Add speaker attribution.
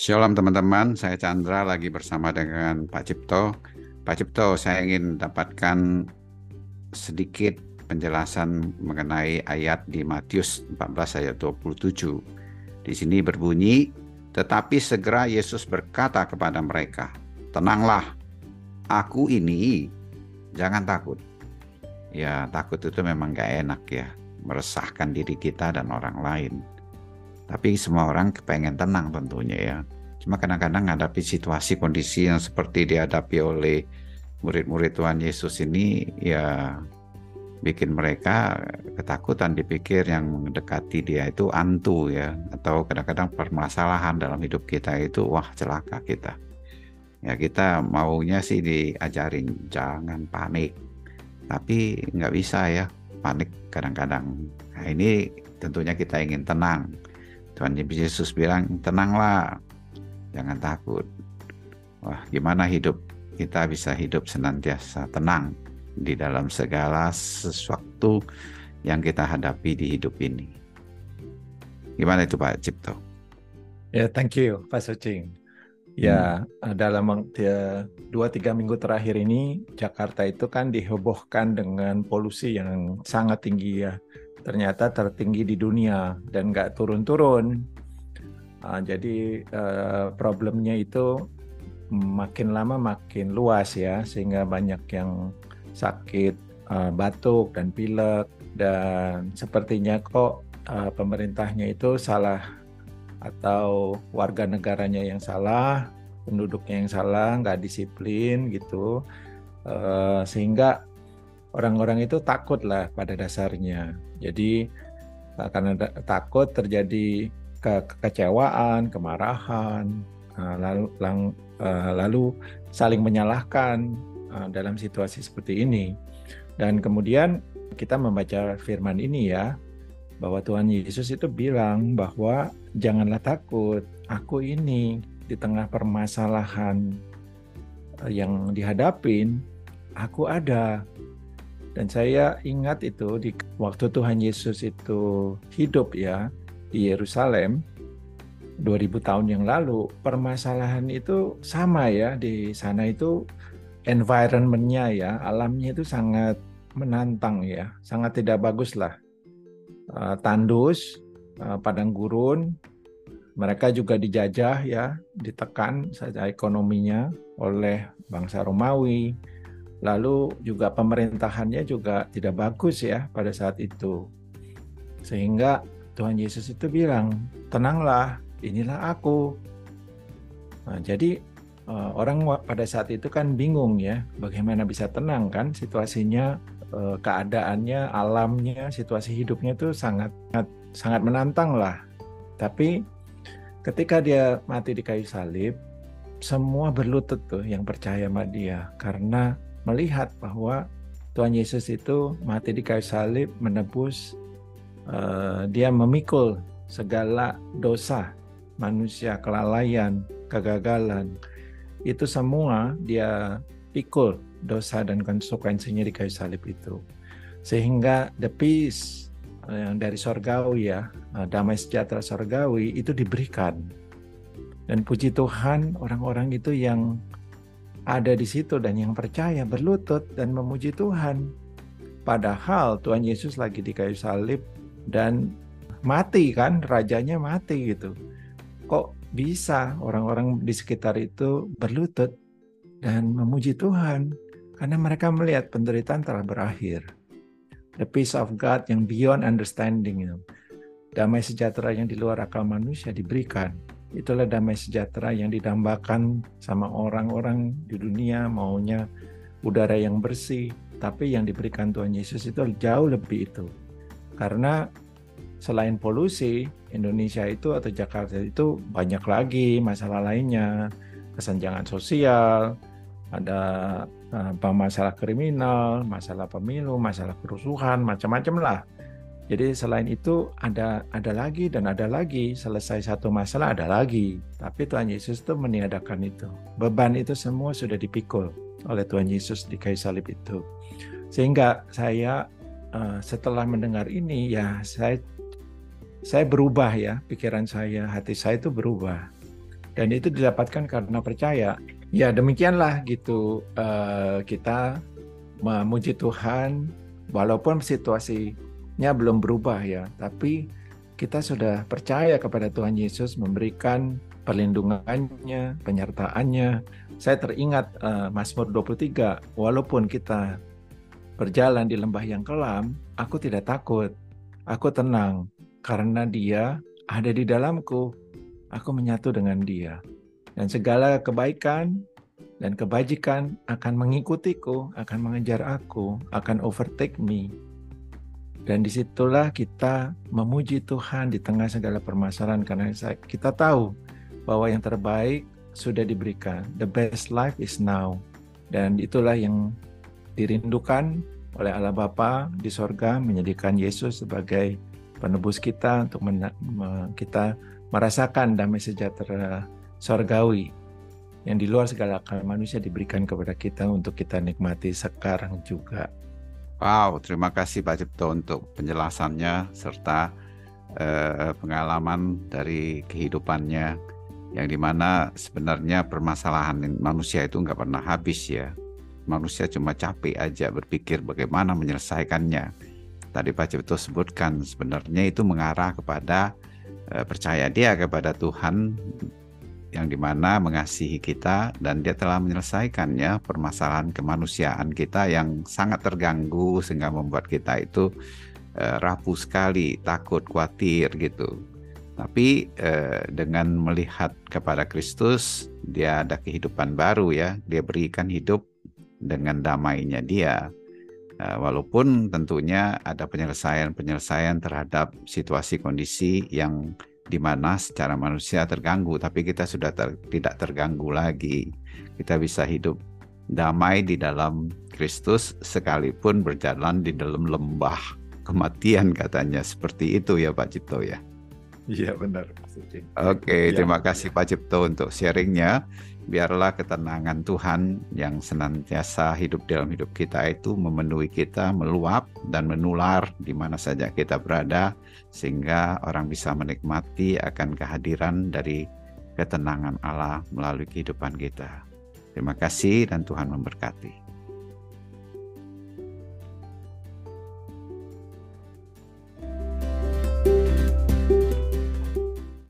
Speaker 1: Shalom teman-teman, saya Chandra lagi bersama dengan Pak Cipto. Pak Cipto, saya ingin dapatkan sedikit penjelasan mengenai ayat di Matius 14 ayat 27. Di sini berbunyi, tetapi segera Yesus berkata kepada mereka, tenanglah, aku ini, jangan takut. Ya takut itu memang gak enak ya, meresahkan diri kita dan orang lain. Tapi semua orang kepengen tenang tentunya ya. Cuma kadang-kadang menghadapi situasi kondisi yang seperti dihadapi oleh murid-murid Tuhan Yesus ini ya bikin mereka ketakutan dipikir yang mendekati dia itu antu ya. Atau kadang-kadang permasalahan dalam hidup kita itu wah celaka kita. Ya kita maunya sih diajarin jangan panik. Tapi nggak bisa ya panik kadang-kadang. Nah ini tentunya kita ingin tenang. Tuhan Yesus bilang tenanglah jangan takut. Wah gimana hidup kita bisa hidup senantiasa tenang di dalam segala sesuatu yang kita hadapi di hidup ini? Gimana itu Pak Cipto?
Speaker 2: Ya yeah, thank you Pak Sucing. Ya, hmm. dalam ya, dua tiga minggu terakhir ini Jakarta itu kan dihebohkan dengan polusi yang sangat tinggi ya. Ternyata tertinggi di dunia dan nggak turun-turun. Uh, jadi uh, problemnya itu makin lama makin luas ya, sehingga banyak yang sakit uh, batuk dan pilek dan sepertinya kok uh, pemerintahnya itu salah atau warga negaranya yang salah, penduduknya yang salah, nggak disiplin gitu, uh, sehingga orang-orang itu takut lah pada dasarnya. Jadi karena takut terjadi ke kekecewaan, kemarahan, eh, lalu lang, eh, lalu saling menyalahkan dalam situasi seperti ini. Dan kemudian kita membaca firman ini ya, bahwa Tuhan Yesus itu bilang bahwa janganlah takut, aku ini di tengah permasalahan yang dihadapin, aku ada dan saya ingat itu di waktu Tuhan Yesus itu hidup ya di Yerusalem 2000 tahun yang lalu, permasalahan itu sama ya di sana itu environmentnya ya, alamnya itu sangat menantang ya, sangat tidak bagus lah. Uh, tandus, uh, padang gurun, mereka juga dijajah ya, ditekan saja ekonominya oleh bangsa Romawi, Lalu juga pemerintahannya juga tidak bagus ya pada saat itu. Sehingga Tuhan Yesus itu bilang, tenanglah, inilah aku. Nah, jadi eh, orang pada saat itu kan bingung ya, bagaimana bisa tenang kan situasinya, eh, keadaannya, alamnya, situasi hidupnya itu sangat sangat menantang lah. Tapi ketika dia mati di kayu salib, semua berlutut tuh yang percaya sama dia karena melihat bahwa Tuhan Yesus itu mati di kayu salib menebus uh, dia memikul segala dosa manusia kelalaian kegagalan. Itu semua dia pikul dosa dan konsekuensinya di kayu salib itu. Sehingga the peace uh, yang dari sorgawi ya uh, damai sejahtera sorgawi itu diberikan. Dan puji Tuhan orang-orang itu yang ada di situ dan yang percaya berlutut dan memuji Tuhan. Padahal Tuhan Yesus lagi di kayu salib dan mati kan, rajanya mati gitu. Kok bisa orang-orang di sekitar itu berlutut dan memuji Tuhan? Karena mereka melihat penderitaan telah berakhir. The peace of God yang beyond understanding. Damai sejahtera yang di luar akal manusia diberikan Itulah damai sejahtera yang didambakan sama orang-orang di dunia maunya udara yang bersih, tapi yang diberikan Tuhan Yesus itu jauh lebih itu. Karena selain polusi, Indonesia itu atau Jakarta itu banyak lagi masalah lainnya, kesenjangan sosial, ada apa masalah kriminal, masalah pemilu, masalah kerusuhan, macam-macam lah. Jadi selain itu ada ada lagi dan ada lagi. Selesai satu masalah ada lagi. Tapi Tuhan Yesus itu meniadakan itu. Beban itu semua sudah dipikul oleh Tuhan Yesus di kayu salib itu. Sehingga saya uh, setelah mendengar ini ya saya saya berubah ya pikiran saya, hati saya itu berubah. dan itu didapatkan karena percaya. Ya demikianlah gitu uh, kita memuji Tuhan walaupun situasinya belum berubah ya, tapi kita sudah percaya kepada Tuhan Yesus memberikan perlindungannya, penyertaannya. Saya teringat uh, Mazmur 23, walaupun kita berjalan di lembah yang kelam, aku tidak takut. Aku tenang karena Dia ada di dalamku. Aku menyatu dengan Dia. Dan segala kebaikan dan kebajikan akan mengikutiku, akan mengejar aku, akan overtake me. Dan di situlah kita memuji Tuhan di tengah segala permasalahan karena kita tahu bahwa yang terbaik sudah diberikan. The best life is now. Dan itulah yang dirindukan oleh Allah Bapa di sorga menjadikan Yesus sebagai penebus kita untuk kita merasakan damai sejahtera sorgawi yang di luar segala akal manusia diberikan kepada kita untuk kita nikmati sekarang juga.
Speaker 1: Wow, terima kasih Pak Cipto untuk penjelasannya serta eh, pengalaman dari kehidupannya yang di mana sebenarnya permasalahan manusia itu nggak pernah habis ya. Manusia cuma capek aja berpikir bagaimana menyelesaikannya. Tadi Pak Cipto sebutkan sebenarnya itu mengarah kepada eh, percaya dia kepada Tuhan yang di mana mengasihi kita dan dia telah menyelesaikannya permasalahan kemanusiaan kita yang sangat terganggu sehingga membuat kita itu uh, rapuh sekali, takut, khawatir gitu. Tapi uh, dengan melihat kepada Kristus, dia ada kehidupan baru ya, dia berikan hidup dengan damainya dia. Uh, walaupun tentunya ada penyelesaian-penyelesaian terhadap situasi kondisi yang di mana secara manusia terganggu, tapi kita sudah ter, tidak terganggu lagi. Kita bisa hidup damai di dalam Kristus sekalipun berjalan di dalam lembah kematian katanya. Seperti itu ya Pak Cipto ya.
Speaker 2: Iya benar.
Speaker 1: Oke, okay, ya. terima kasih Pak Cipto untuk sharingnya biarlah ketenangan Tuhan yang senantiasa hidup dalam hidup kita itu memenuhi kita, meluap dan menular di mana saja kita berada sehingga orang bisa menikmati akan kehadiran dari ketenangan Allah melalui kehidupan kita. Terima kasih dan Tuhan memberkati.